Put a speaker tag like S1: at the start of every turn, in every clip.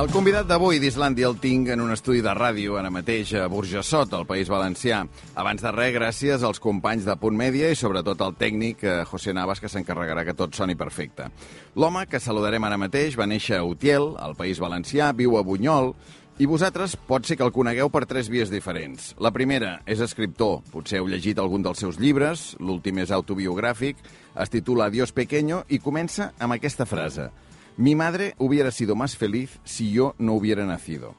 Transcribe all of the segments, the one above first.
S1: El convidat d'avui d'Islàndia el tinc en un estudi de ràdio ara mateix a Burjassot, al País Valencià. Abans de res, gràcies als companys de Punt Mèdia i sobretot al tècnic eh, José Navas, que s'encarregarà que tot soni perfecte. L'home que saludarem ara mateix va néixer a Utiel, al País Valencià, viu a Bunyol, i vosaltres pot ser que el conegueu per tres vies diferents. La primera és escriptor, potser heu llegit algun dels seus llibres, l'últim és autobiogràfic, es titula Adiós pequeño i comença amb aquesta frase – Mi madre hubiera sido más feliz si yo no hubiera nacido.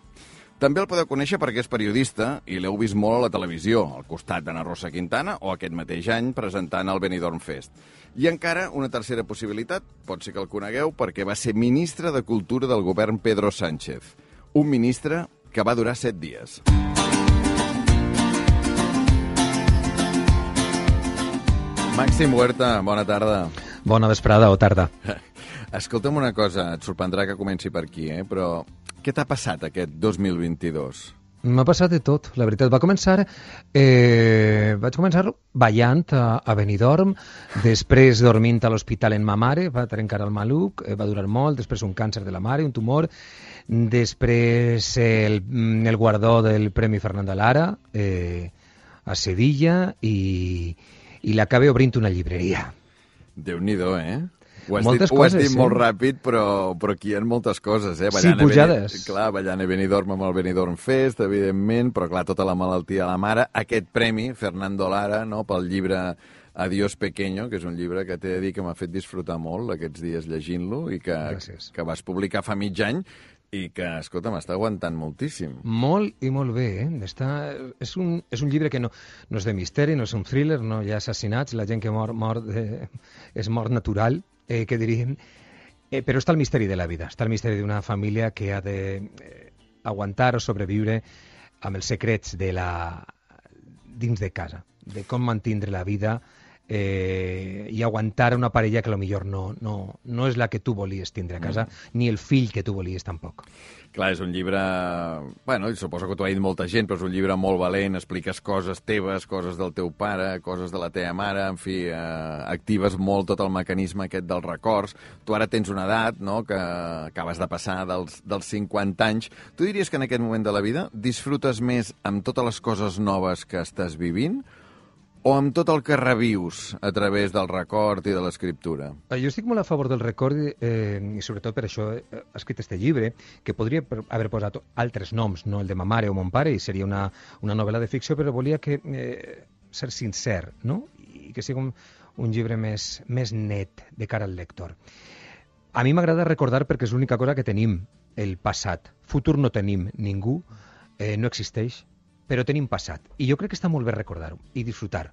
S1: També el podeu conèixer perquè és periodista i l'heu vist molt a la televisió, al costat d'Anna Rosa Quintana o aquest mateix any presentant el Benidorm Fest. I encara una tercera possibilitat, pot ser que el conegueu perquè va ser ministre de Cultura del govern Pedro Sánchez. Un ministre que va durar set dies. Màxim Huerta, bona tarda.
S2: Bona vesprada o tarda.
S1: Escolta'm una cosa, et sorprendrà que comenci per aquí, eh? però què t'ha passat aquest 2022?
S2: M'ha passat de tot, la veritat. Va començar... Eh, vaig començar ballant a, a Benidorm, després dormint a l'hospital en ma mare, va trencar el maluc, eh, va durar molt, després un càncer de la mare, un tumor, després el, el guardó del Premi Fernando Lara eh, a Sevilla i, i l'acabé obrint una llibreria.
S1: Déu-n'hi-do, eh? Ho has,
S2: moltes
S1: dit,
S2: coses,
S1: ho has dit
S2: eh?
S1: molt ràpid, però, però aquí hi ha moltes coses, eh?
S2: Sí, pujades.
S1: Beni, clar, ballant a Benidorm amb el Benidorm Fest, evidentment, però clar, tota la malaltia de la mare. Aquest premi, Fernando Lara, no?, pel llibre Adiós Pequeño, que és un llibre que t'he de dir que m'ha fet disfrutar molt aquests dies llegint-lo i que,
S2: Gràcies.
S1: que vas publicar fa mig any i que, escolta, m'està aguantant moltíssim.
S2: Molt i molt bé, eh? Està, és, un, és un llibre que no, no és de misteri, no és un thriller, no hi ha assassinats, la gent que mor, mor de, és mort natural, eh, que diríem, eh, però està el misteri de la vida, està el misteri d'una família que ha de eh, aguantar o sobreviure amb els secrets de la dins de casa, de com mantindre la vida eh, i aguantar una parella que millor no, no, no és la que tu volies tindre a casa, mm. ni el fill que tu volies tampoc.
S1: Clar, és un llibre... Bueno, suposo que t'ho ha dit molta gent, però és un llibre molt valent, expliques coses teves, coses del teu pare, coses de la teva mare, en fi, eh, actives molt tot el mecanisme aquest dels records. Tu ara tens una edat, no?, que acabes de passar dels, dels 50 anys. Tu diries que en aquest moment de la vida disfrutes més amb totes les coses noves que estàs vivint o amb tot el que revius a través del record i de l'escriptura?
S2: Eh, Jo estic molt a favor del record eh, i sobretot per això he escrit este llibre, que podria haver posat altres noms, no el de ma mare o mon pare, i seria una, una novel·la de ficció, però volia que eh, ser sincer, no? I que sigui un, un llibre més, més net de cara al lector. A mi m'agrada recordar perquè és l'única cosa que tenim, el passat. Futur no tenim ningú, eh, no existeix, però tenim passat. I jo crec que està molt bé recordar-ho i disfrutar.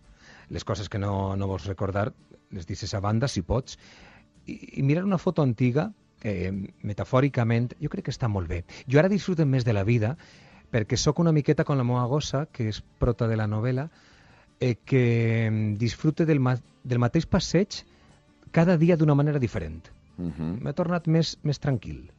S2: Les coses que no, no vols recordar, les deixes a banda, si pots, i, i mirar una foto antiga, eh, metafòricament, jo crec que està molt bé. Jo ara disfruto més de la vida perquè sóc una miqueta com la meva gossa, que és prota de la novel·la, eh, que mm, disfrute del, ma del mateix passeig cada dia d'una manera diferent.
S1: Uh -huh.
S2: M'he tornat més, més tranquil.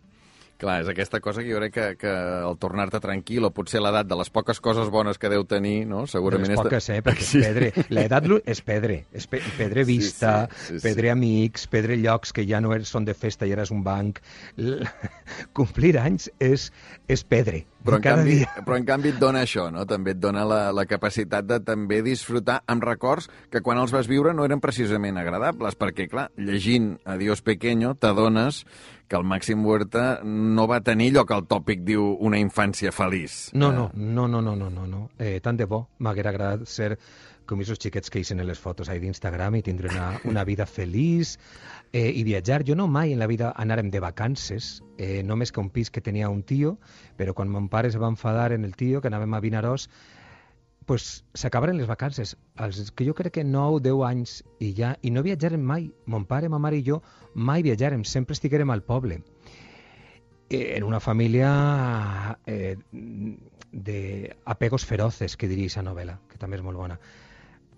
S1: Clar, és aquesta cosa que jo crec que, que el tornar-te tranquil o potser l'edat de les poques coses bones que deu tenir, no?
S2: De
S1: Segurament...
S2: les
S1: és-
S2: poques, eh? Perquè
S1: Sí.
S2: és pedre. L'edat és pedre. És pe pedre
S1: Sí,
S2: vista,
S1: sí, sí, sí.
S2: pedre amics, pedre llocs que ja no er- són de festa i és un banc. L Complir anys és, és pedre.
S1: Però en,
S2: Cada
S1: canvi,
S2: dia.
S1: però en canvi et dona això, no? També et dona la, la capacitat de també disfrutar amb records que quan els vas viure no eren precisament agradables, perquè, clar, llegint Adiós Pequeño t'adones que el Màxim Huerta no va tenir allò que el tòpic diu una infància feliç.
S2: No,
S1: Eh,
S2: no, no, no, no, no, no, no. Eh, tant de bo. M'haguera agradat ser com aquests xiquets que en les fotos ahí d'Instagram i tindre una, una vida feliç eh, i viatjar. Jo no mai en la vida anàrem de vacances, eh, només que un pis que tenia un tio, però quan mon pare es va enfadar en el tio, que anàvem a Vinaròs, pues s'acabaren les vacances. Els que jo crec que 9, 10 anys i ja, i no viatjarem mai. Mon pare, ma mare i jo mai viatjarem, sempre estiguérem al poble. Eh, en una família eh, de apegos feroces, que diria aquesta novel·la, que també és molt bona.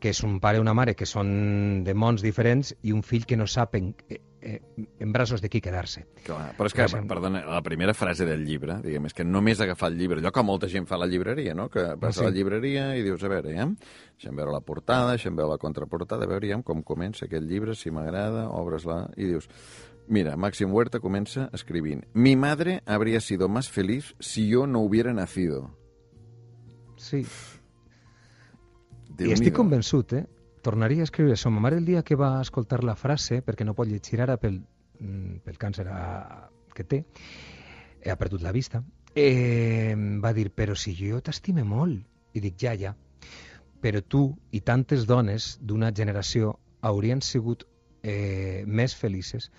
S2: Que és un pare o una mare que són de mons diferents i un fill que no sap en, eh, en braços de qui quedar-se.
S1: Però és que,
S2: Clar,
S1: perdona, la primera frase del llibre, diguem, és que només agafar el llibre, allò que molta gent fa a la llibreria, no? Que vas
S2: sí.
S1: a la llibreria i dius, a veure, ja, deixem veure la portada, deixem veure la contraportada, a veure ja com comença aquest llibre, si m'agrada, obres-la, i dius, mira, Máxim Huerta comença escrivint, mi madre habría sido más feliz si yo no hubiera nacido.
S2: Sí,
S1: Déu
S2: I estic convençut, eh? Tornaria a escriure això. Ma mare el dia que va escoltar la frase, perquè no pot llegir ara pel, mm, pel càncer a, que té, ha perdut la vista, eh, va dir, però si jo t'estime molt. I dic, ja, ja. Però tu i tantes dones d'una generació haurien sigut eh, més felices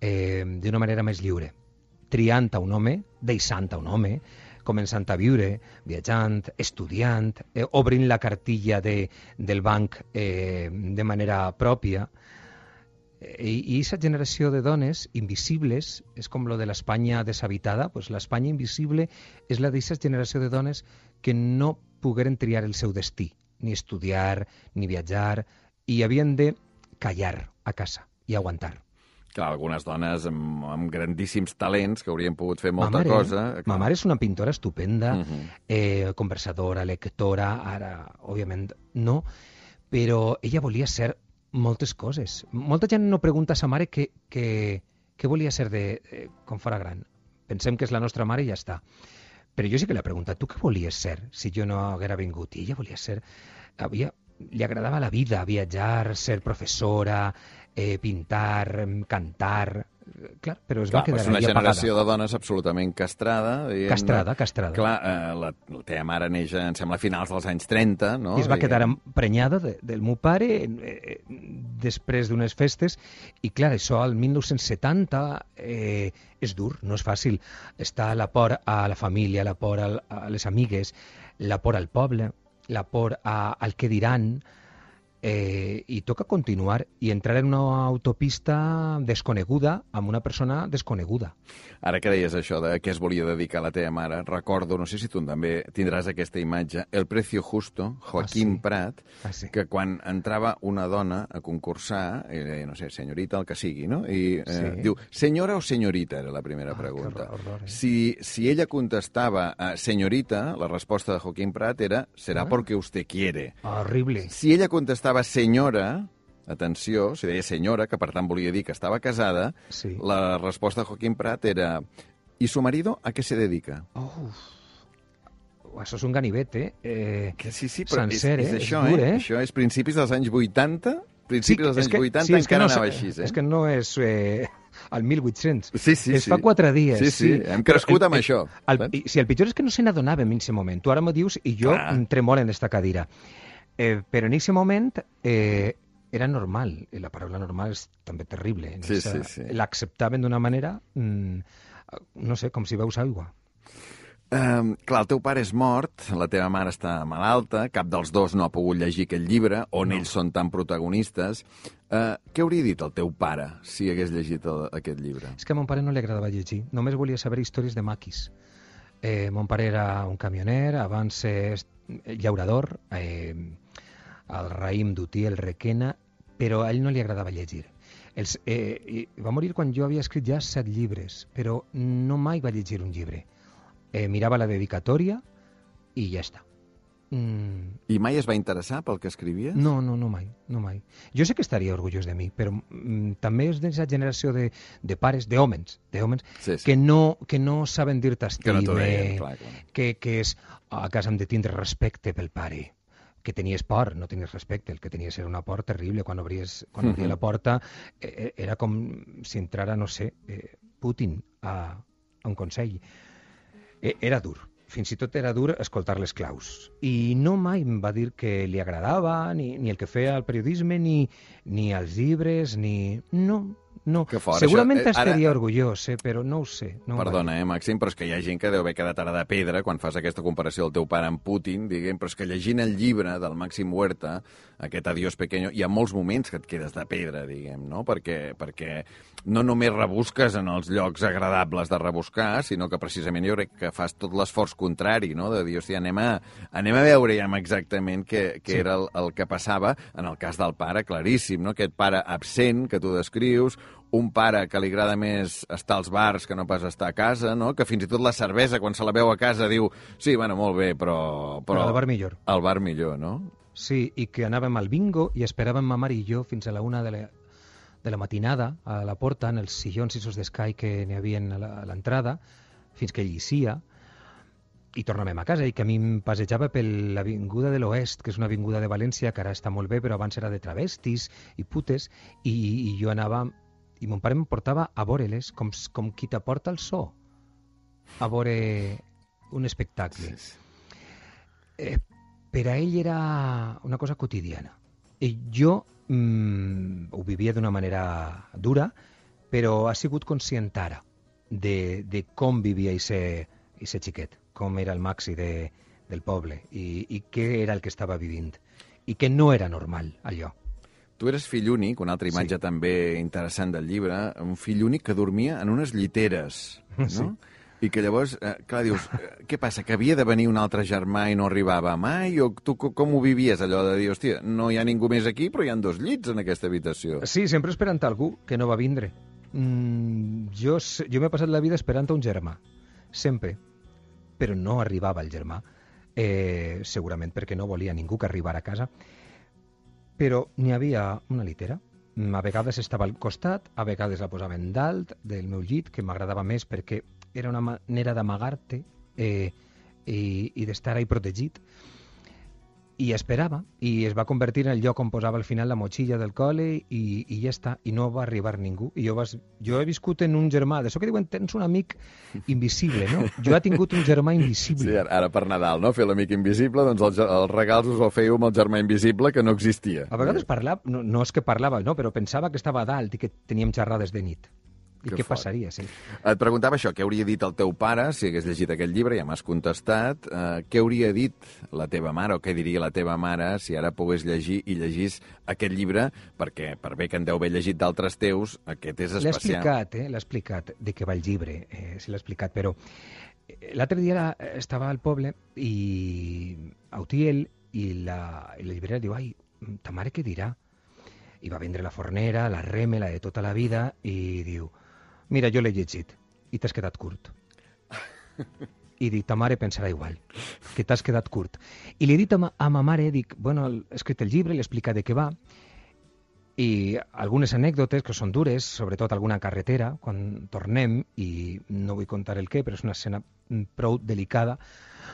S2: eh, d'una manera més lliure, triant a un home, deixant a un home, començant a viure, viatjant, estudiant, eh, obrint la cartilla de, del banc eh, de manera pròpia. Eh, I aquesta generació de dones invisibles, és com lo de l'Espanya deshabitada, pues l'Espanya invisible és la d'aquesta generació de dones que no pogueren triar el seu destí, ni estudiar, ni viatjar, i havien de callar a casa i aguantar.
S1: Clar, algunes dones amb, amb grandíssims talents que haurien pogut fer molta
S2: ma mare,
S1: cosa.
S2: Ma mare és una pintora estupenda,
S1: Uh -huh.
S2: eh, conversadora, lectora, ara, òbviament, no, però ella volia ser moltes coses. Molta gent no pregunta a sa mare què, què, què volia ser de, eh, fora gran. Pensem que és la nostra mare i ja està. Però jo sí que l'he preguntat, tu què volies ser si jo no haguera vingut? I ella volia ser... Havia, li agradava la vida, viatjar, ser professora, eh, pintar, cantar... Clar, però es
S1: Clar,
S2: va quedar
S1: és una generació
S2: apagada.
S1: de dones absolutament castrada. diguem-ne.
S2: Castrada, castrada.
S1: Clar, eh, la, la teva mare neix, em sembla, a finals dels anys 30, no?
S2: I es va quedar emprenyada de, del meu pare eh, després d'unes festes i clar, això al 1970 eh, és dur, no és fàcil. Està la por a la família, la por a les amigues, la por al poble, la por a, al que diran, eh, i toca continuar i entrar en una autopista desconeguda amb una persona desconeguda.
S1: Ara que deies això de què es volia dedicar la teva mare, recordo, no sé si tu també tindràs aquesta imatge, El Precio Justo, Joaquim
S2: Ah, sí?
S1: Prat,
S2: Ah, sí.
S1: que quan entrava una dona a concursar, deia, no sé, senyorita, el que sigui, no? I eh,
S2: Sí.
S1: diu, senyora o senyorita, era la primera
S2: Ah,
S1: pregunta.
S2: horror, horror, eh?
S1: si, si ella contestava eh, senyorita, la resposta de Joaquim Prat era, será
S2: Ah.
S1: porque usted quiere.
S2: Horrible.
S1: Si ella contestava senyora, atenció, si deia senyora, que per tant volia dir que estava casada,
S2: Sí.
S1: la resposta de Joaquim Prat era ¿Y su marido a qué se dedica?
S2: Uf. Això és un ganivet, eh? eh
S1: Que sí, sí, però
S2: Sencer,
S1: és, és
S2: eh? És
S1: això,
S2: dur,
S1: eh?
S2: eh?
S1: Això és principis dels anys 80, principis dels
S2: és
S1: anys 80
S2: és
S1: encara
S2: no,
S1: anava
S2: és-
S1: així, eh?
S2: És que no és eh, al 1800.
S1: Sí, sí,
S2: es
S1: sí.
S2: fa quatre dies.
S1: Sí, sí, hem crescut
S2: Però
S1: amb això,
S2: El, i, si el pitjor és que no se n'adonàvem en aquest moment. Tu ara m'ho dius i jo em tremolo en esta cadira. Eh, però en aquest moment eh, era normal. I la paraula normal és també terrible.
S1: Sí,
S2: esa-
S1: sí, sí.
S2: L'acceptaven d'una manera, mm, no sé, com si veus aigua.
S1: Um, clar, el teu pare és mort, la teva mare està malalta, cap dels dos no ha pogut llegir aquest llibre, on
S2: No.
S1: ells són tan protagonistes. Uh, què hauria dit el teu pare si hagués llegit el, aquest llibre?
S2: És que a mon pare no li agradava llegir, només volia saber històries de maquis. Eh, mon pare era un camioner, abans eh, llaurador, eh, el raïm d'Utí, el Requena, però a ell no li agradava llegir. Els, eh, va morir quan jo havia escrit ja set llibres, però no mai va llegir un llibre. Eh, mirava la dedicatòria i ja està. Mm,
S1: I mai es va interessar pel que escrivies?
S2: no, no, no mai, no mai. Jo sé que estaria orgullós de mi, però mm, també és d'aquesta generació de, de pares, d'hòmens, d'hòmens
S1: Sí, sí.
S2: que no, que no saben dir-te
S1: Que no clar, clar.
S2: que, que és a casa hem de tindre respecte pel pare que tenies por, no tenies respecte, el que tenies era una por terrible, quan obries, quan obria
S1: Mhm.
S2: la porta eh, era com si entrara, no sé, eh, Putin a, a un consell. Eh, era dur, fins i tot era dur escoltar les claus. I no mai em va dir que li agradava ni, ni el que feia el periodisme, ni, ni els llibres, ni... No, no.
S1: Que fort,
S2: Segurament
S1: això, eh, ara-
S2: estaria orgullós, eh, però no ho sé. No
S1: Perdona, eh, Màxim, però és que hi ha gent que deu haver quedat ara de pedra quan fas aquesta comparació del teu pare amb Putin, diguem, però és que llegint el llibre del Màxim Huerta, aquest Adiós Pequeño, hi ha molts moments que et quedes de pedra, diguem, no? Perquè, perquè no només rebusques en els llocs agradables de rebuscar, sinó que precisament jo crec que fas tot l'esforç contrari, no? De dir, hòstia, anem a, anem a veure ja exactament què, què
S2: Sí.
S1: era el, el que passava en el cas del pare, claríssim, no? Aquest pare absent que tu descrius, un pare que li agrada més estar als bars que no pas estar a casa, no? que fins i tot la cervesa, quan se la veu a casa, diu sí, bueno, molt bé, però...
S2: Però al bar millor.
S1: Al bar millor, no?
S2: Sí, i que anàvem al bingo i esperàvem ma mare i jo fins a la una de la, de la matinada a la porta, en els sillons isos d'escai que n'hi havia a l'entrada, fins que llicia, i tornàvem a casa, i que a mi em passejava per l'avinguda de l'Oest, que és una avinguda de València que ara està molt bé, però abans era de travestis i putes, i, i jo anava... I mon pare em portava a veure-les com, com qui t'aporta el so, a veure un espectacle eh, per a ell era una cosa quotidiana. I jo mm, ho vivia d'una manera dura, però ha sigut conscient ara de, de com vivia aquest xiquet, com era el maxi de, del poble i, i què era el que estava vivint i que no era normal allò.
S1: Tu eres fill únic, una altra imatge
S2: Sí.
S1: també interessant del llibre, un fill únic que dormia en unes lliteres, no?
S2: Sí.
S1: I que llavors, eh, clar, dius, eh, què passa, que havia de venir un altre germà i no arribava mai? O tu co- com ho vivies, allò de dir, hòstia, no hi ha ningú més aquí, però hi han dos llits en aquesta habitació?
S2: Sí, sempre esperant algú que no va vindre. Mm, jo jo m'he passat la vida esperant un germà, sempre, però no arribava el germà, eh, segurament perquè no volia ningú que arribara a casa, però n'hi havia una litera. A vegades estava al costat, a vegades la posaven dalt del meu llit, que m'agradava més perquè era una manera d'amagar-te eh, i, i d'estar ahí protegit. I esperava, i es va convertir en el lloc on posava al final la motxilla del col·le i, i ja està, i no va arribar ningú. I jo, vas, jo he viscut en un germà, d'això que diuen tens un amic invisible, no? Jo he tingut un germà invisible.
S1: Sí, ara, per Nadal, no? Fer l'amic invisible, doncs els, els regals us el fèieu amb el germà invisible que no existia.
S2: A vegades parlava, no, no és que parlava, no, però pensava que estava a dalt i que teníem xerrades de nit. I
S1: Que
S2: què
S1: fort.
S2: passaria, sí.
S1: Et preguntava això, què hauria dit el teu pare si hagués llegit aquest llibre, ja m'has contestat. Eh, què hauria dit la teva mare, o què diria la teva mare si ara pogués llegir i llegís aquest llibre, perquè per bé que en deu haver llegit d'altres teus, aquest és
S2: L'he
S1: especial.
S2: explicat, eh? L'he explicat de què va el llibre, eh, sí l'he explicat, però eh, l'altre dia estava al poble i a Utiel i la, i la llibrera diu, ai, ta mare què dirà? I va vendre la fornera, la reme, la de tota la vida, i diu, mira, jo l'he llegit i t'has quedat curt. I dic, ta mare pensarà igual, que t'has quedat curt. I li he dit a ma, a ma mare, dic, bueno, he escrit el llibre, l'he explicat de què va, i algunes anècdotes que són dures, sobretot alguna carretera, quan tornem, i no vull contar el què, però és una escena prou delicada,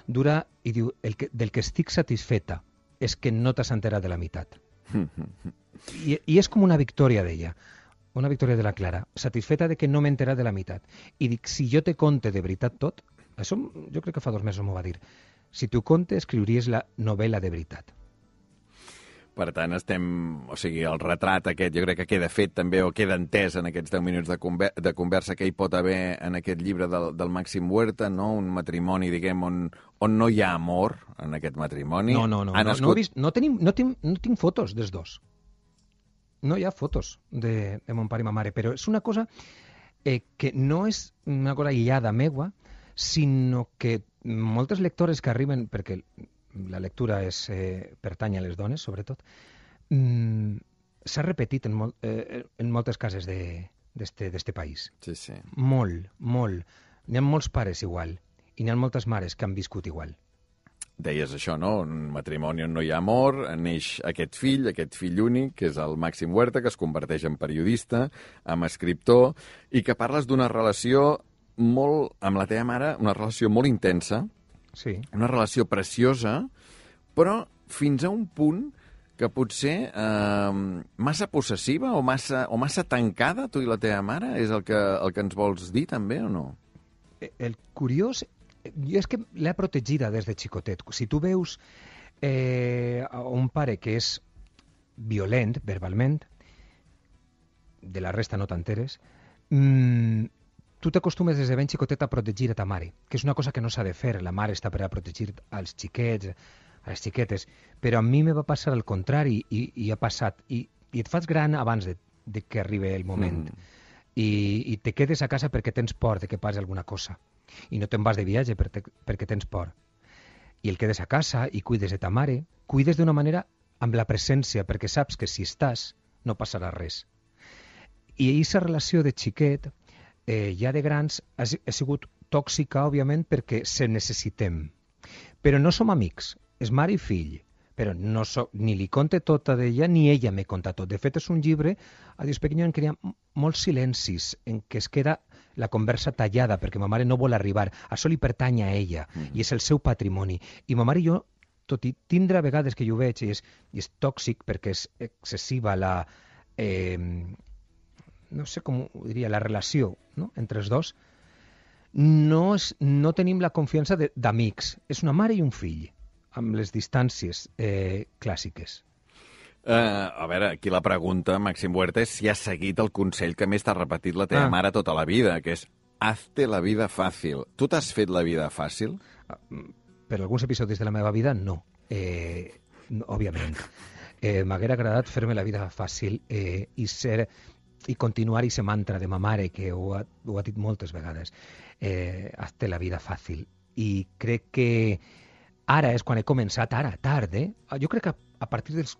S2: dura i diu, el que, del que estic satisfeta és que no t'has enterat de la meitat. I, I és com una victòria d'ella, una victòria de la Clara, satisfeta de que no m'he enterat de la meitat. I dic, si jo te conte de veritat tot, això jo crec que fa dos mesos m'ho va dir, si t'ho conte escriuries la novel·la de veritat.
S1: Per tant, estem... O sigui, el retrat aquest jo crec que queda fet també, o queda entès en aquests 10 minuts de, conver de conversa que hi pot haver en aquest llibre del, del Màxim Huerta, no? Un matrimoni, diguem, on, on no hi ha amor en aquest matrimoni.
S2: No, no, no.
S1: Ha
S2: no,
S1: nascut...
S2: no, he vist, no, tenim, no, tinc, no tinc fotos dels dos. No hi ha fotos de, de mon pare i ma mare, però és una cosa eh, que no és una cosa aïllada meua, sinó que moltes lectores que arriben, perquè la lectura és, eh, pertany a les dones, sobretot, mm, s'ha repetit en, mol, eh, en moltes cases d'este país.
S1: Sí, sí.
S2: Molt, molt. N'hi ha molts pares igual, i n'hi ha moltes mares que han viscut igual.
S1: Deies això, no? Un matrimoni on no hi ha amor, neix aquest fill, aquest fill únic, que és el Màxim Huerta, que es converteix en periodista, en escriptor, i que parles d'una relació molt, amb la teva mare, una relació molt intensa,
S2: Sí.
S1: una relació preciosa, però fins a un punt que potser eh, massa possessiva o massa, o massa tancada, tu i la teva mare, és el que, el que ens vols dir també o no?
S2: Eh, El curiós, jo és que l'he protegida des de xicotet. Si tu veus eh, un pare que és violent verbalment, de la resta no t'enteres, mm, tu t'acostumes des de ben xicotet a protegir a ta mare, que és una cosa que no s'ha de fer. La mare està per a protegir als xiquets, a les xiquetes. Però a mi me va passar al contrari i, i ha passat. I, I et fas gran abans de, de que arribi el moment. Mm. I, I te quedes a casa perquè tens por de que passi alguna cosa. I no te'n vas de viatge perquè, perquè tens por. I el quedes a casa i cuides de ta mare, cuides d'una manera amb la presència, perquè saps que si estàs no passarà res. I aquesta relació de xiquet eh, ja de grans ha, ha sigut tòxica, òbviament, perquè se necessitem. Però no som amics, és mare i fill, però no so, ni li conte tota d'ella ni ella me conta tot. De fet, és un llibre, a Dios Pequeño, en ha molts silencis, en què es queda la conversa tallada, perquè ma mare no vol arribar. Això li pertany a ella, mm. i és el seu patrimoni. I ma mare i jo, tot i tindre a vegades que jo veig, i és, i és tòxic perquè és excessiva la... Eh, no sé com ho diria, la relació no? entre els dos, no, és, no tenim la confiança d'amics. És una mare i un fill, amb les distàncies eh, clàssiques.
S1: Uh, a veure, aquí la pregunta, Màxim Huerta, és si has seguit el consell que més t'ha repetit la teva ah. mare tota la vida, que és hazte la vida fàcil. Tu t'has fet la vida fàcil?
S2: Uh, per alguns episodis de la meva vida, no. Eh, no òbviament. Eh, M'haguera agradat fer-me la vida fàcil eh, i ser i continuar i se mantra de ma mare, que ho ha, ho ha dit moltes vegades, eh, hazte la vida fàcil. I crec que ara és quan he començat, ara, tard, eh? Jo crec que a partir dels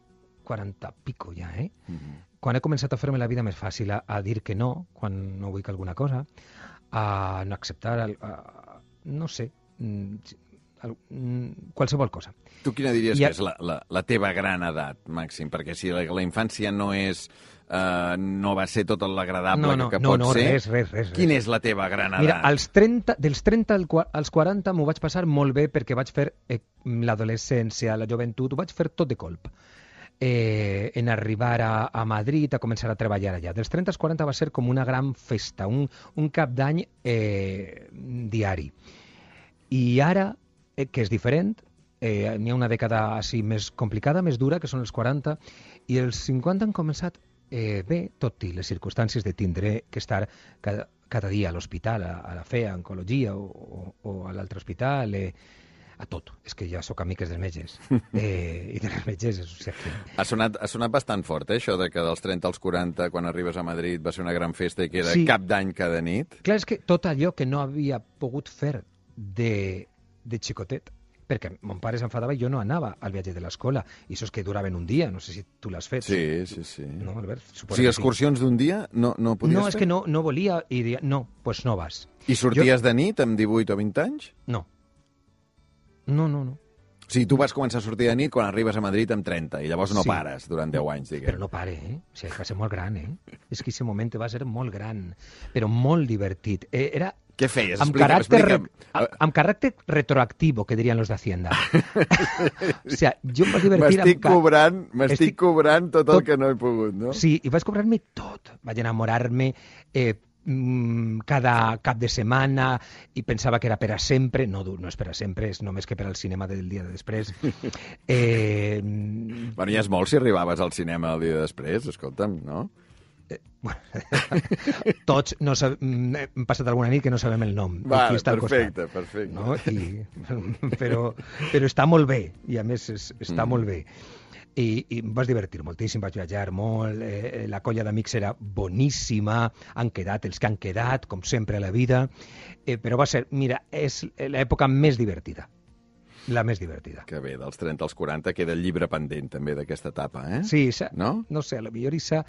S2: 40 pico ja, eh? Mm -hmm. Quan he començat a fer-me la vida més fàcil, a, a dir que no, quan no vull que alguna cosa, a no acceptar, a, a, no sé, mm, mm, qualsevol cosa.
S1: Tu quina diries I que és la, la, la teva gran edat, Màxim? Perquè si la, la infància no és uh, no va ser tot l'agradable
S2: no, no,
S1: que
S2: no,
S1: pot
S2: no,
S1: ser.
S2: Res, res, res,
S1: Quina és la teva gran edat?
S2: Mira, als 30, dels 30 als 40 m'ho vaig passar molt bé perquè vaig fer eh, l'adolescència, la joventut, ho vaig fer tot de colp. Eh, en arribar a, a Madrid, a començar a treballar allà. Dels 30 als 40 va ser com una gran festa, un, un cap d'any eh, diari. I ara, eh, que és diferent, eh, n'hi ha una dècada així més complicada, més dura, que són els 40, i els 50 han començat eh, bé, tot i les circumstàncies de tindre que estar cada, cada dia a l'hospital, a, a la FEA, a Oncologia o, o, o a l'altre hospital, eh, a tot. És que ja sóc amiques dels metges. Eh, I dels metges, o sigui,
S1: ha, sonat, ha sonat bastant fort, eh, això de que dels 30 als 40, quan arribes a Madrid, va ser una gran festa i que era sí. cap d'any cada nit.
S2: Clar, és que tot allò que no havia pogut fer de, de xicotet, perquè mon pare s'enfadava i jo no anava al viatge de l'escola. I això és que duraven un dia, no sé si tu l'has fet.
S1: Sí, sí, sí.
S2: No, Albert?
S1: O sigui, excursions sí. d'un dia no, no podies
S2: No,
S1: fer?
S2: és que no, no volia i dia, no, doncs pues no vas.
S1: I sorties jo... de nit amb 18 o 20 anys?
S2: No. No, no, no.
S1: O sigui, tu vas començar a sortir de nit quan arribes a Madrid amb 30 i llavors no sí. pares durant 10 anys, diguem.
S2: Però no pare, eh? O sigui, va ser molt gran, eh? És que aquest moment va ser molt gran, però molt divertit. Eh, era
S1: què feies?
S2: Amb,
S1: explica,
S2: caràcter,
S1: explica.
S2: amb caràcter retroactivo, que dirien los de Hacienda. o sigui, jo em vaig divertir...
S1: M'estic cobrant, m'estic estic... cobrant tot, tot el que no he pogut, no?
S2: Sí, i vaig cobrar-me tot. Vaig enamorar-me eh, cada cap de setmana i pensava que era per a sempre. No, no és per a sempre, és només que per al cinema del dia de després.
S1: Eh... Bueno, ja és molt si arribaves al cinema el dia de després, escolta'm, no?
S2: Eh, bueno, tots no sab... Mm, hem passat alguna nit que no sabem el nom.
S1: Va,
S2: qui està
S1: perfecte, costat, perfecte.
S2: No? I, però, però està molt bé, i a més és, està mm. molt bé. I, i em vas divertir moltíssim, vaig viatjar molt, eh, la colla d'amics era boníssima, han quedat els que han quedat, com sempre a la vida, eh, però va ser, mira, és l'època més divertida la més divertida.
S1: Que bé, dels 30 als 40 queda el llibre pendent també d'aquesta etapa, eh?
S2: Sí,
S1: no?
S2: no sé, a la millor Issa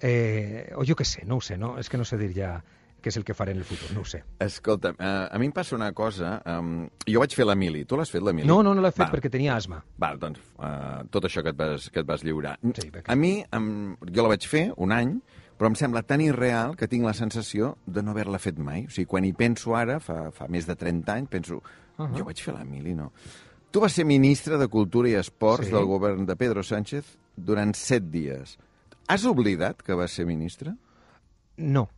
S2: Eh, o jo què sé, no ho sé, no? És que no sé dir ja què és el que faré en el futur, no ho sé.
S1: Escolta, uh, a mi em passa una cosa... Um, jo vaig fer la mili. Tu l'has fet, la mili?
S2: No, no, no l'he fet Va. perquè tenia asma.
S1: Val, doncs, uh, tot això que et vas, que et vas lliurar.
S2: Sí, perquè...
S1: A mi, um, jo la vaig fer un any, però em sembla tan irreal que tinc la sensació de no haver-la fet mai. O sigui, quan hi penso ara, fa, fa més de 30 anys, penso, uh -huh. jo vaig fer la mili, no? Tu vas ser ministre de Cultura i Esports sí. del govern de Pedro Sánchez durant set dies. Has oblidat que vas ser ministre?
S2: No.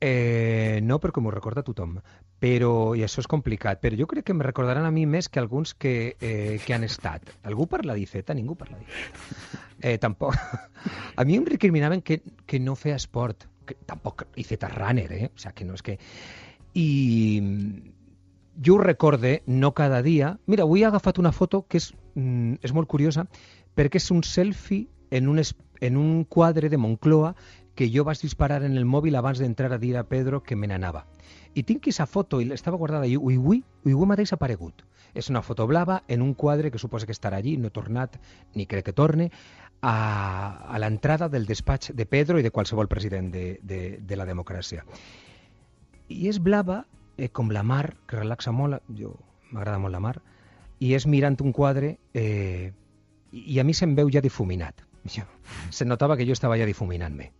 S2: Eh, no, perquè m'ho recorda tothom. Però, i això és complicat, però jo crec que em recordaran a mi més que alguns que, eh, que han estat. Algú parla d'Iceta? Ningú parla d'Iceta. Eh, tampoc. A mi em recriminaven que, que no feia esport. Que, tampoc Iceta runner, eh? O sea, que no és que... I jo ho recorde, no cada dia... Mira, avui he agafat una foto que és, mm, és molt curiosa perquè és un selfie en un, en un quadre de Moncloa que jo vaig disparar en el mòbil abans d'entrar a dir a Pedro que me n'anava. I tinc aquesta foto i estava guardada i avui, avui, avui mateix ha aparegut. És una foto blava en un quadre que suposa que estarà allí, no tornat ni crec que torne, a, a l'entrada del despatx de Pedro i de qualsevol president de, de, de la democràcia. I és blava eh, com la mar, que relaxa molt, jo m'agrada molt la mar, i és mirant un quadre eh, i a mi se'm veu ja difuminat. Se notava que jo estava ja difuminant-me.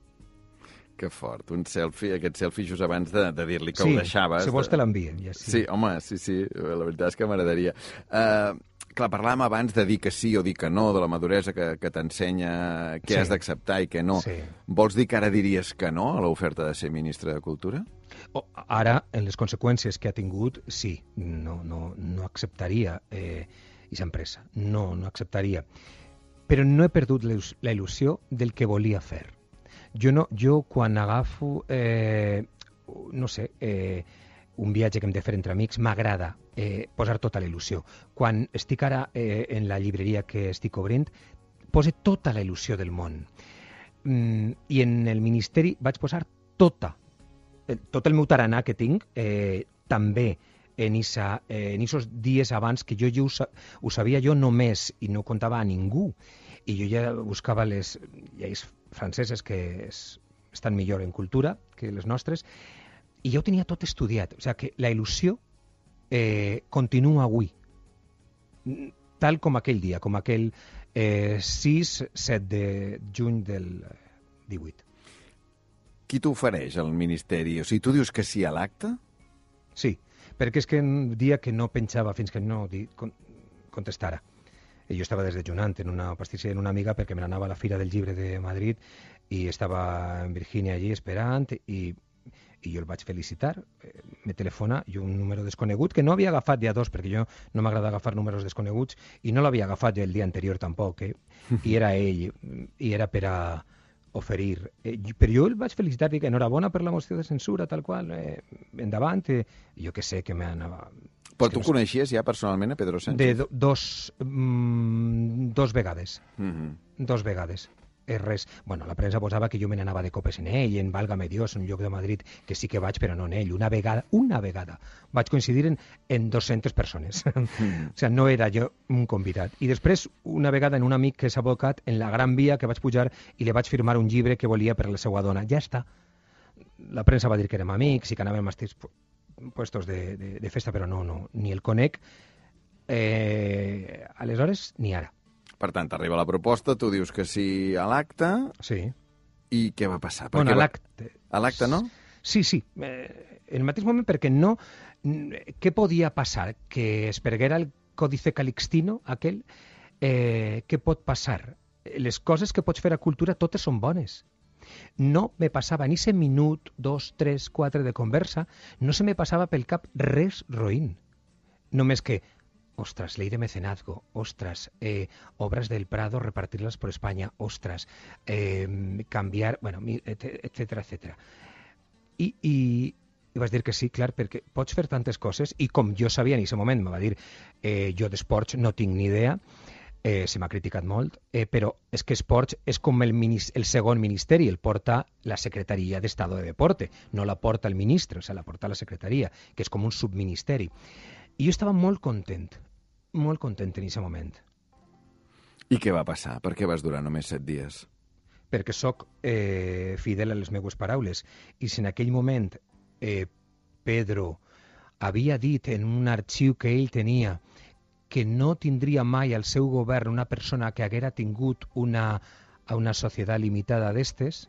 S1: Que fort, un selfie, aquest selfie just abans de, de dir-li que
S2: sí,
S1: ho deixaves.
S2: si vols te l'envien. Ja,
S1: sí. sí, home, sí, sí, la veritat és que m'agradaria. Uh, clar, parlàvem abans de dir que sí o dir que no, de la maduresa que, que t'ensenya què
S2: Sí.
S1: has d'acceptar i què no.
S2: Sí.
S1: Vols dir que ara diries que no a l'oferta de ser ministre de Cultura?
S2: O, ara, en les conseqüències que ha tingut, sí, no, no, no acceptaria eh, aquesta empresa. No, no acceptaria. Però no he perdut la il·lusió del que volia fer. Jo, no, jo quan agafo, eh, no sé, eh, un viatge que hem de fer entre amics, m'agrada eh, posar tota la il·lusió. Quan estic ara eh, en la llibreria que estic obrint, pose tota la il·lusió del món. Mm, I en el Ministeri vaig posar tota eh, tot el meu taranà que tinc, eh, també en isa, eh, en isos dies abans que jo ja ho, ho sabia jo només i no contava a ningú. I jo ja buscava les lleis franceses que es, estan millor en cultura que les nostres i ja ho tenia tot estudiat. O sigui que la il·lusió eh, continua avui, tal com aquell dia, com aquell eh, 6-7 de juny del 18.
S1: Qui t'ofereix al Ministeri? O sigui, tu dius que sí a l'acte?
S2: Sí, perquè és que un dia que no penjava fins que no contestara. Jo estava desdejunant en una pastisseria en una amiga perquè me n'anava a la Fira del Llibre de Madrid i estava en Virgínia allí esperant i, i jo el vaig felicitar. Eh, me telefona i un número desconegut que no havia agafat ja dos perquè jo no m'agrada agafar números desconeguts i no l'havia agafat jo el dia anterior tampoc. Eh? I era ell i era per a oferir. Eh, però jo el vaig felicitar, dic enhorabona per la moció de censura, tal qual, eh, endavant, eh, jo que sé que m'anava...
S1: Però tu
S2: no
S1: coneixies ja personalment a Pedro Sánchez?
S2: De do, dos, mm, dos vegades,
S1: Mhm.
S2: dos vegades. És res. Bueno, la premsa posava que jo me n'anava de copes en ell, en Válgame Dios, un lloc de Madrid, que sí que vaig, però no en ell. Una vegada, una vegada, vaig coincidir en, en 200 persones.
S1: Mm.
S2: o sigui, no era jo un convidat. I després, una vegada, en un amic que és advocat, en la Gran Via, que vaig pujar i li vaig firmar un llibre que volia per la seva dona. Ja està. La premsa va dir que érem amics i que anàvem a estirs pu- puestos de, de, de festa, però no, no, ni el conec. Eh, aleshores, ni ara.
S1: Per tant, t'arriba la proposta, tu dius que sí a l'acte,
S2: Sí.
S1: i què va passar? Per
S2: Bueno, a
S1: va-
S2: l'acte.
S1: A l'acte, no?
S2: Sí, sí. Eh, en el mateix moment perquè no... Què podia passar? Que es perguera el còdice calixtino, aquell? Eh, què pot passar? Les coses que pots fer a cultura totes són bones. No me passava ni ese minut, dos, tres, quatre de conversa, no se me passava pel cap res roïn. Només que, ostras, ley de mecenazgo, ostras, eh, obras del Prado, repartirlas por España, ostras, eh, cambiar, bueno, etcétera, etcétera. I, i, i vaig dir que sí, clar, perquè pots fer tantes coses, i com jo sabia en aquest moment, me va dir, eh, jo d'esports no tinc ni idea, eh, se m'ha criticat molt, eh, però és que esports és com el, el segon ministeri, el porta la Secretaria d'Estado de Deporte, no la porta el ministre, o sigui, la porta la Secretaria, que és com un subministeri. I jo estava molt content, molt content en aquest moment,
S1: I què va passar? Per què vas durar només set dies?
S2: perquè sóc eh, fidel a les meues paraules. I si en aquell moment eh, Pedro havia dit en un arxiu que ell tenia que no tindria mai al seu govern una persona que haguera tingut una, una societat limitada d'estes,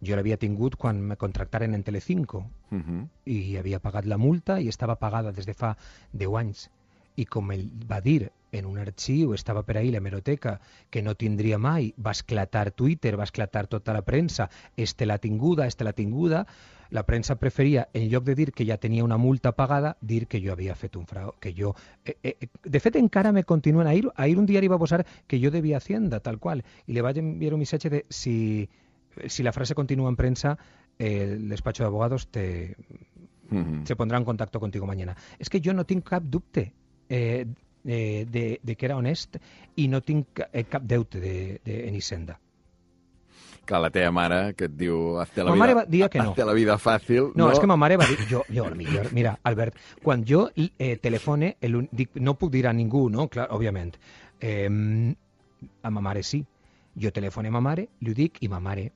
S2: jo l'havia tingut quan me contractaren en Telecinco
S1: Uh -huh.
S2: i havia pagat la multa i estava pagada des de fa 10 anys. i com ell va dir en un arxiu, estava per ahir l'hemeroteca, que no tindria mai, va esclatar Twitter, va esclatar tota la premsa, este l'ha tinguda, este l'ha tinguda, la premsa preferia, en lloc de dir que ja tenia una multa pagada, dir que jo havia fet un frau, que jo... Eh, eh, de fet, encara me continuen. Ahir, ahir un diari va posar que jo devia Hacienda, tal qual, i li vaig enviar un missatge de si, si la frase continua en premsa, eh, el despacho de abogados te, mm -hmm. se pondrá en contacto contigo mañana. És que jo no tinc cap dubte eh, eh, de, de que era honest i no tinc eh, cap deute de, de, en Hisenda.
S1: Clar, la teva mare, que et diu... Hazte la
S2: ma
S1: vida,
S2: mare va dir que no.
S1: La vida fàcil.
S2: No, no, és que ma mare va dir... Jo, jo millor, mira, Albert, quan jo eh, telefone, el, dic, no puc dir a ningú, no? Clar, òbviament. Eh, a ma mare sí. Jo telefone a ma mare, li ho dic, i ma mare,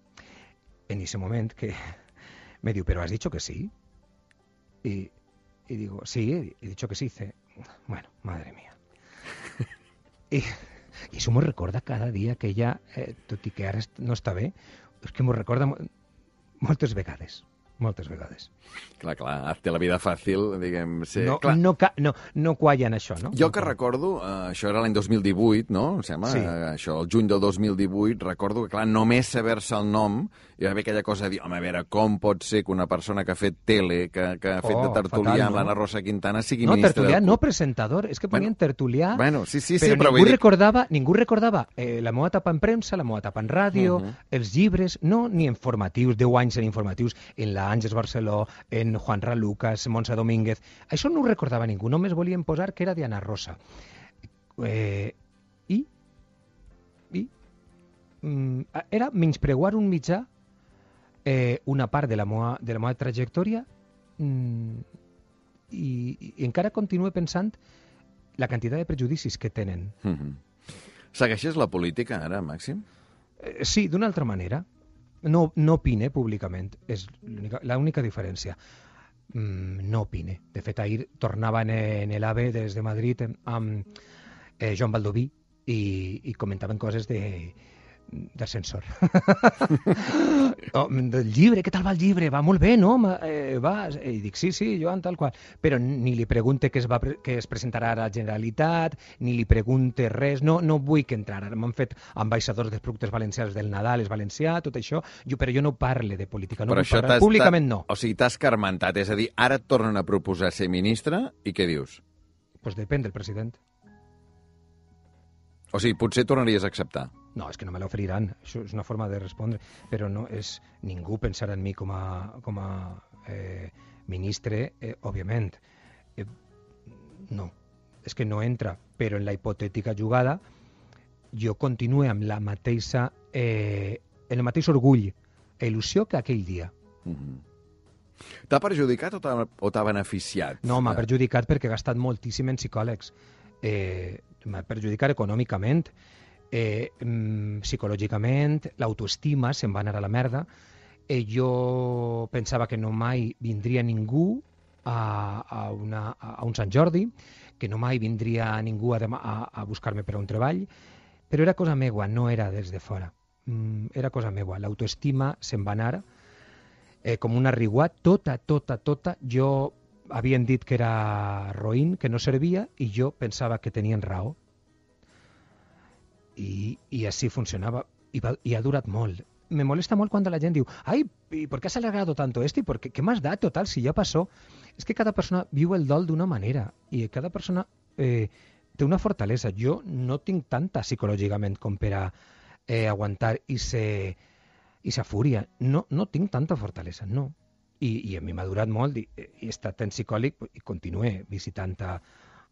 S2: en ese moment, que me diu, però has dicho que sí? Y, y digo, sí, he dicho que sí. Dice, bueno, madre mía. I, i això m'ho recorda cada dia que ella, eh, tot i que ara no està bé, és que m'ho recorda moltes vegades moltes vegades.
S1: Clar, clar, hazte la vida fàcil, diguem... Sí,
S2: no,
S1: clar.
S2: no, no, no qualla en això, no?
S1: Jo que recordo, uh, això era l'any 2018, no? Em sembla,
S2: Sí.
S1: uh, això, el juny del 2018, recordo que, clar, només saber-se el nom, hi va haver aquella cosa de dir, home, a veure, com pot ser que una persona que ha fet tele, que, que ha fet
S2: Oh,
S1: de tertulià
S2: fatal,
S1: amb
S2: no?
S1: l'Anna Rosa Quintana, sigui
S2: No,
S1: ministra...
S2: tertulià,
S1: de-
S2: no presentador, és que ponien
S1: Bueno,
S2: tertulià,
S1: Bueno, sí, sí, sí,
S2: però,
S1: però
S2: ningú
S1: dir...
S2: recordava, ningú recordava eh, la meva etapa en premsa, la meva etapa en ràdio,
S1: Mhm.
S2: els llibres, no ni informatius, 10 anys en informatius, en la Àngels Barceló, en Juan Ralucas, Montse Domínguez. Això no ho recordava ningú, només volien posar que era Diana Rosa. Eh, I? I? Mm, era menyspreguar un mitjà eh, una part de la meva, de la meva trajectòria mm, i, i encara continuo pensant la quantitat de prejudicis que tenen.
S1: Mhm. Segueixes la política ara, Màxim?
S2: Eh, sí, d'una altra manera. No, no opine públicament, és l'única- diferència. Mm, no opine. De fet, ahir tornava en, en el AVE des de Madrid amb eh, Joan Baldoví i, i comentaven coses de d'ascensor. oh, del llibre, què tal va el llibre? Va molt bé, no? Eh, va, i dic, sí, sí, Joan, tal qual. Però ni li pregunte que es, va, que es presentarà a la Generalitat, ni li pregunte res, no, no vull que entrar. M'han fet ambaixadors dels productes valencians del Nadal, és valencià, tot això, jo, però jo no parle de política, no
S1: però t'has-
S2: Públicament no.
S1: O sigui, t'has carmentat, és a dir, ara et tornen a proposar ser ministre i què dius?
S2: Pues depèn del president.
S1: O sigui, potser tornaries a acceptar.
S2: No, és que no me l'oferiran. Això és una forma de respondre. Però no és... Ningú pensarà en mi com a, com a eh, ministre, eh, òbviament. Eh, no, és que no entra. Però en la hipotètica jugada jo continuo amb la mateixa... Eh, el mateix orgull, il·lusió que aquell dia.
S1: Mhm. T'ha perjudicat o t'ha o t'ha beneficiat?
S2: No, m'ha
S1: Eh,
S2: perjudicat perquè he gastat moltíssim en psicòlegs. Eh, m'ha perjudicat econòmicament, eh, mm, psicològicament, l'autoestima se'n va anar a la merda. Eh, jo pensava que no mai vindria ningú a, a, una, a un Sant Jordi, que no mai vindria ningú a, a, a buscar-me per a un treball, però era cosa meua, no era des de fora. Mm, era cosa meua. L'autoestima se'n va anar eh, com una riguà, tota, tota, tota. Jo havien dit que era roïn, que no servia, i jo pensava que tenien raó. I, i així funcionava. I, va, I ha durat molt. Me molesta molt quan la gent diu «Ai, ¿y por qué has alargado tanto esto? ¿Y por qué, qué más da? Total, si ya pasó». És que cada persona viu el dol d'una manera i cada persona eh, té una fortalesa. Jo no tinc tanta psicològicament com per a eh, aguantar i ser i sa fúria. No, no tinc tanta fortalesa, no. I, i a mi m'ha durat molt i, i he estat en psicòleg i continué visitant a,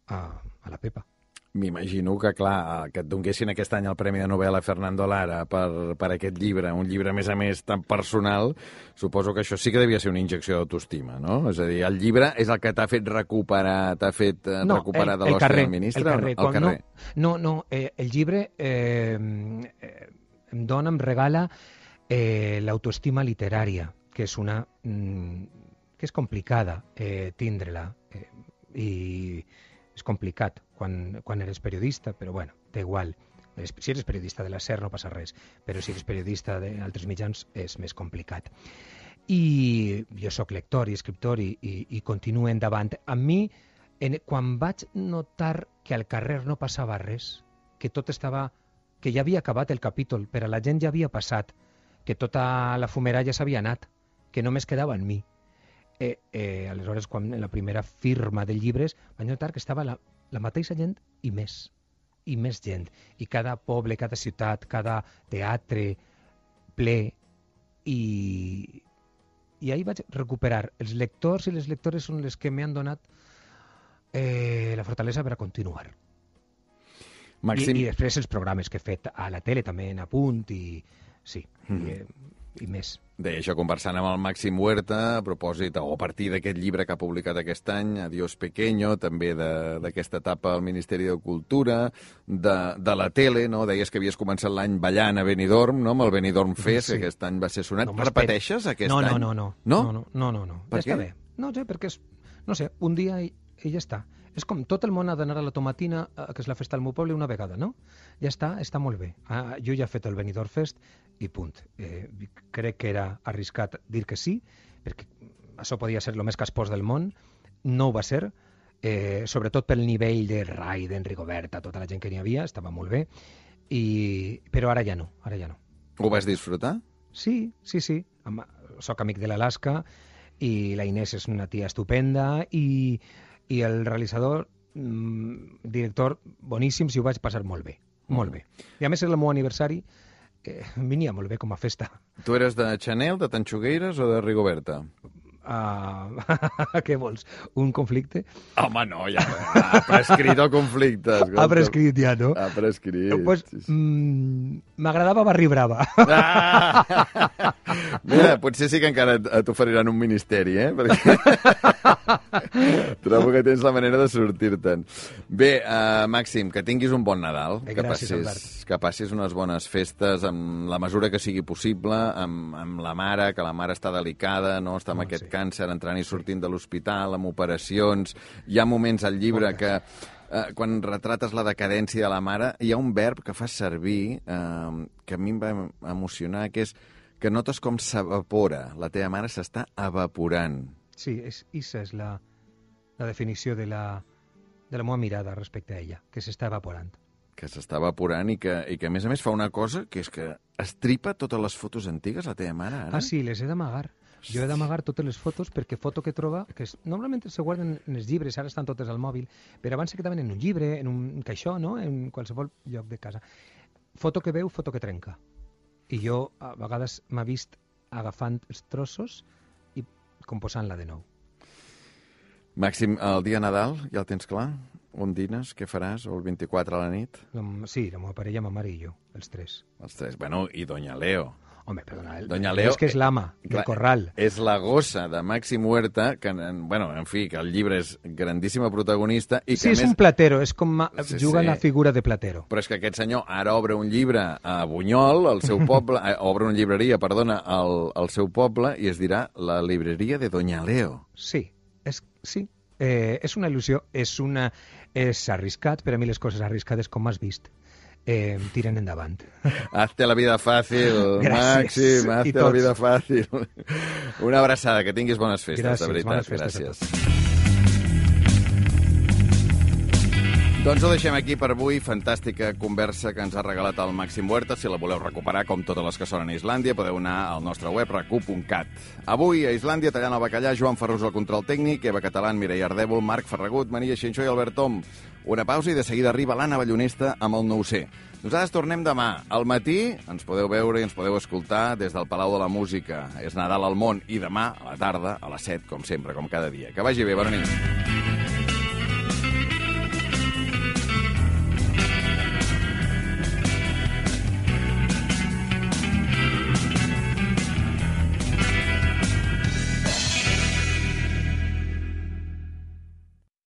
S2: a, a la Pepa.
S1: M'imagino que, clar, que et donguessin aquest any el Premi de Novel·la Fernando Lara per, per aquest llibre, un llibre, a més a més, tan personal, suposo que això sí que devia ser una injecció d'autoestima, no? És a dir, el llibre és el que t'ha fet recuperar, t'ha fet eh, recuperar de l'hòstia del ministre?
S2: El carrer,
S1: no? el carrer.
S2: No, no, no eh, el llibre eh, em dona, em regala eh, l'autoestima literària, que és una... Mm, que és complicada eh, tindre-la eh, i és complicat quan, quan eres periodista, però bueno, té igual. Si eres periodista de la SER no passa res, però si eres periodista d'altres mitjans és més complicat. I jo sóc lector i escriptor i, i, i continuo endavant. A mi en, quan vaig notar que al carrer no passava res, que tot estava... que ja havia acabat el capítol, per a la gent ja havia passat, que tota la fumera ja s'havia anat, que només quedava en mi. Eh, eh, aleshores, quan en la primera firma de llibres vaig notar que estava la, la mateixa gent i més, i més gent. I cada poble, cada ciutat, cada teatre ple. I, i ahir vaig recuperar. Els lectors i les lectores són les que m'han donat eh, la fortalesa per a continuar. I, I després els programes que he fet a la tele també en apunt i sí,
S1: Mhm.
S2: mm. i, eh, i més.
S1: Deia això conversant amb el Màxim Huerta a propòsit o a partir d'aquest llibre que ha publicat aquest any, Adiós Pequeño, també de- d'aquesta etapa al Ministeri de Cultura, de, de la tele, no? Deies que havies començat l'any ballant a Benidorm, no? amb el Benidorm Fest,
S2: Sí.
S1: que aquest any va ser sonat.
S2: No
S1: No. Repeteixes aquest
S2: no,
S1: any?
S2: no, no, no,
S1: No?
S2: no, no, no, no, no.
S1: Per
S2: ja està
S1: què?
S2: bé. No sé, perquè és, no sé, un dia i, i ja està. És com tot el món ha d'anar a la tomatina, eh, que és la festa del meu poble, una vegada, no? Ja està, està molt bé. Ah, jo ja he fet el Benidorm Fest i punt. Eh, crec que era arriscat dir que sí, perquè això podia ser el més caspós del món. No ho va ser, eh, sobretot pel nivell de Raiden, Rigoberta, tota la gent que n'hi havia, estava molt bé, i... però ara ja no, ara ja no.
S1: Ho vas disfrutar?
S2: Sí, sí, sí. Soc amic de l'Alaska i la Inés és una tia estupenda i, i el realitzador, mm, director, boníssim, si ho vaig passar molt bé. Molt bé. I a més és el meu aniversari, eh, venia molt bé com a festa.
S1: Tu eres de Chanel, de Tanxugueires o de Rigoberta?
S2: Uh, què vols? Un conflicte?
S1: Home, no, ja ha prescrit el conflicte. escolta.
S2: Ha prescrit ja, no?
S1: Ha prescrit.
S2: pues,
S1: sí, sí.
S2: mm, m'agradava Barri Brava.
S1: Ah! Mira, potser sí que encara et- et oferiran un ministeri, eh? Perquè trobo que tens la manera de sortir-te'n. Bé, uh, Màxim, que tinguis un bon Nadal,
S2: Eh,
S1: que,
S2: gràcies,
S1: passis,
S2: Albert.
S1: que passis unes bones festes amb la mesura que sigui possible, amb, amb la mare, que la mare està delicada, no? està amb
S2: Ah,
S1: aquest
S2: sí.
S1: Càncer, entrant i sortint de l'hospital, amb operacions... Hi ha moments al llibre que eh, quan retrates la decadència de la mare, hi ha un verb que fas servir eh, que a mi em va emocionar, que és que notes com s'evapora. La teva mare s'està evaporant.
S2: Sí, és, isa és la, la definició de la, de la meva mirada respecte a ella, que s'està evaporant.
S1: que s'està evaporant i que, i que, a més a més, fa una cosa, que és que estripa totes les fotos antigues, la teva mare, ara.
S2: Ah, sí, les he d'amagar. Jo he d'amagar totes les fotos perquè foto que troba, que es, normalment se guarden en els llibres, ara estan totes al mòbil, però abans se quedaven en un llibre, en un caixó, no? en qualsevol lloc de casa. Foto que veu, foto que trenca. I jo a vegades m'ha vist agafant els trossos i composant-la de nou.
S1: Màxim, el dia Nadal, ja el tens clar? On dines? Què faràs? O el 24 a la nit?
S2: La, sí, la meva parella, ma mare i jo, els tres.
S1: Els tres. Bueno, i Doña Leo.
S2: Home, perdona, el,
S1: Doña Leo,
S2: és que és l'ama
S1: eh, clar,
S2: corral.
S1: És la gossa de Màxim Huerta, que, en- bueno, en fi, que el llibre és grandíssima protagonista i que,
S2: Sí, és
S1: més,
S2: un platero, és com ma-
S1: Sí,
S2: juga
S1: sí.
S2: la figura de platero.
S1: Però és que aquest senyor ara obre un llibre a Bunyol, al seu poble, eh, obre una llibreria, perdona, al, al seu poble, i es dirà la libreria de Doña Leo.
S2: Sí, és, sí. Eh, és una il·lusió, és, una, és arriscat, per a mi les coses arriscades, com has vist, eh, tiren endavant.
S1: Hazte la vida fàcil,
S2: Gràcies.
S1: Màxim, hazte la vida fàcil. Una abraçada, que tinguis bones festes,
S2: Gràcies,
S1: de veritat.
S2: bones festes
S1: Gràcies. Doncs ho deixem aquí per avui. Fantàstica conversa que ens ha regalat el Màxim Huerta. Si la voleu recuperar, com totes les que sonen a Islàndia, podeu anar al nostre web, recu.cat. Avui, a Islàndia, tallant el bacallà, Joan Ferrus al control tècnic, Eva Catalán, Mireia Ardèvol, Marc Ferragut, Maria Xinxó i Albert Tom. Una pausa i de seguida arriba l'Anna Ballonesta amb el 9C. Nosaltres tornem demà. Al matí ens podeu veure i ens podeu escoltar des del Palau de la Música. És Nadal al món i demà a la tarda a les 7, com sempre, com cada dia. Que vagi bé, bona nit.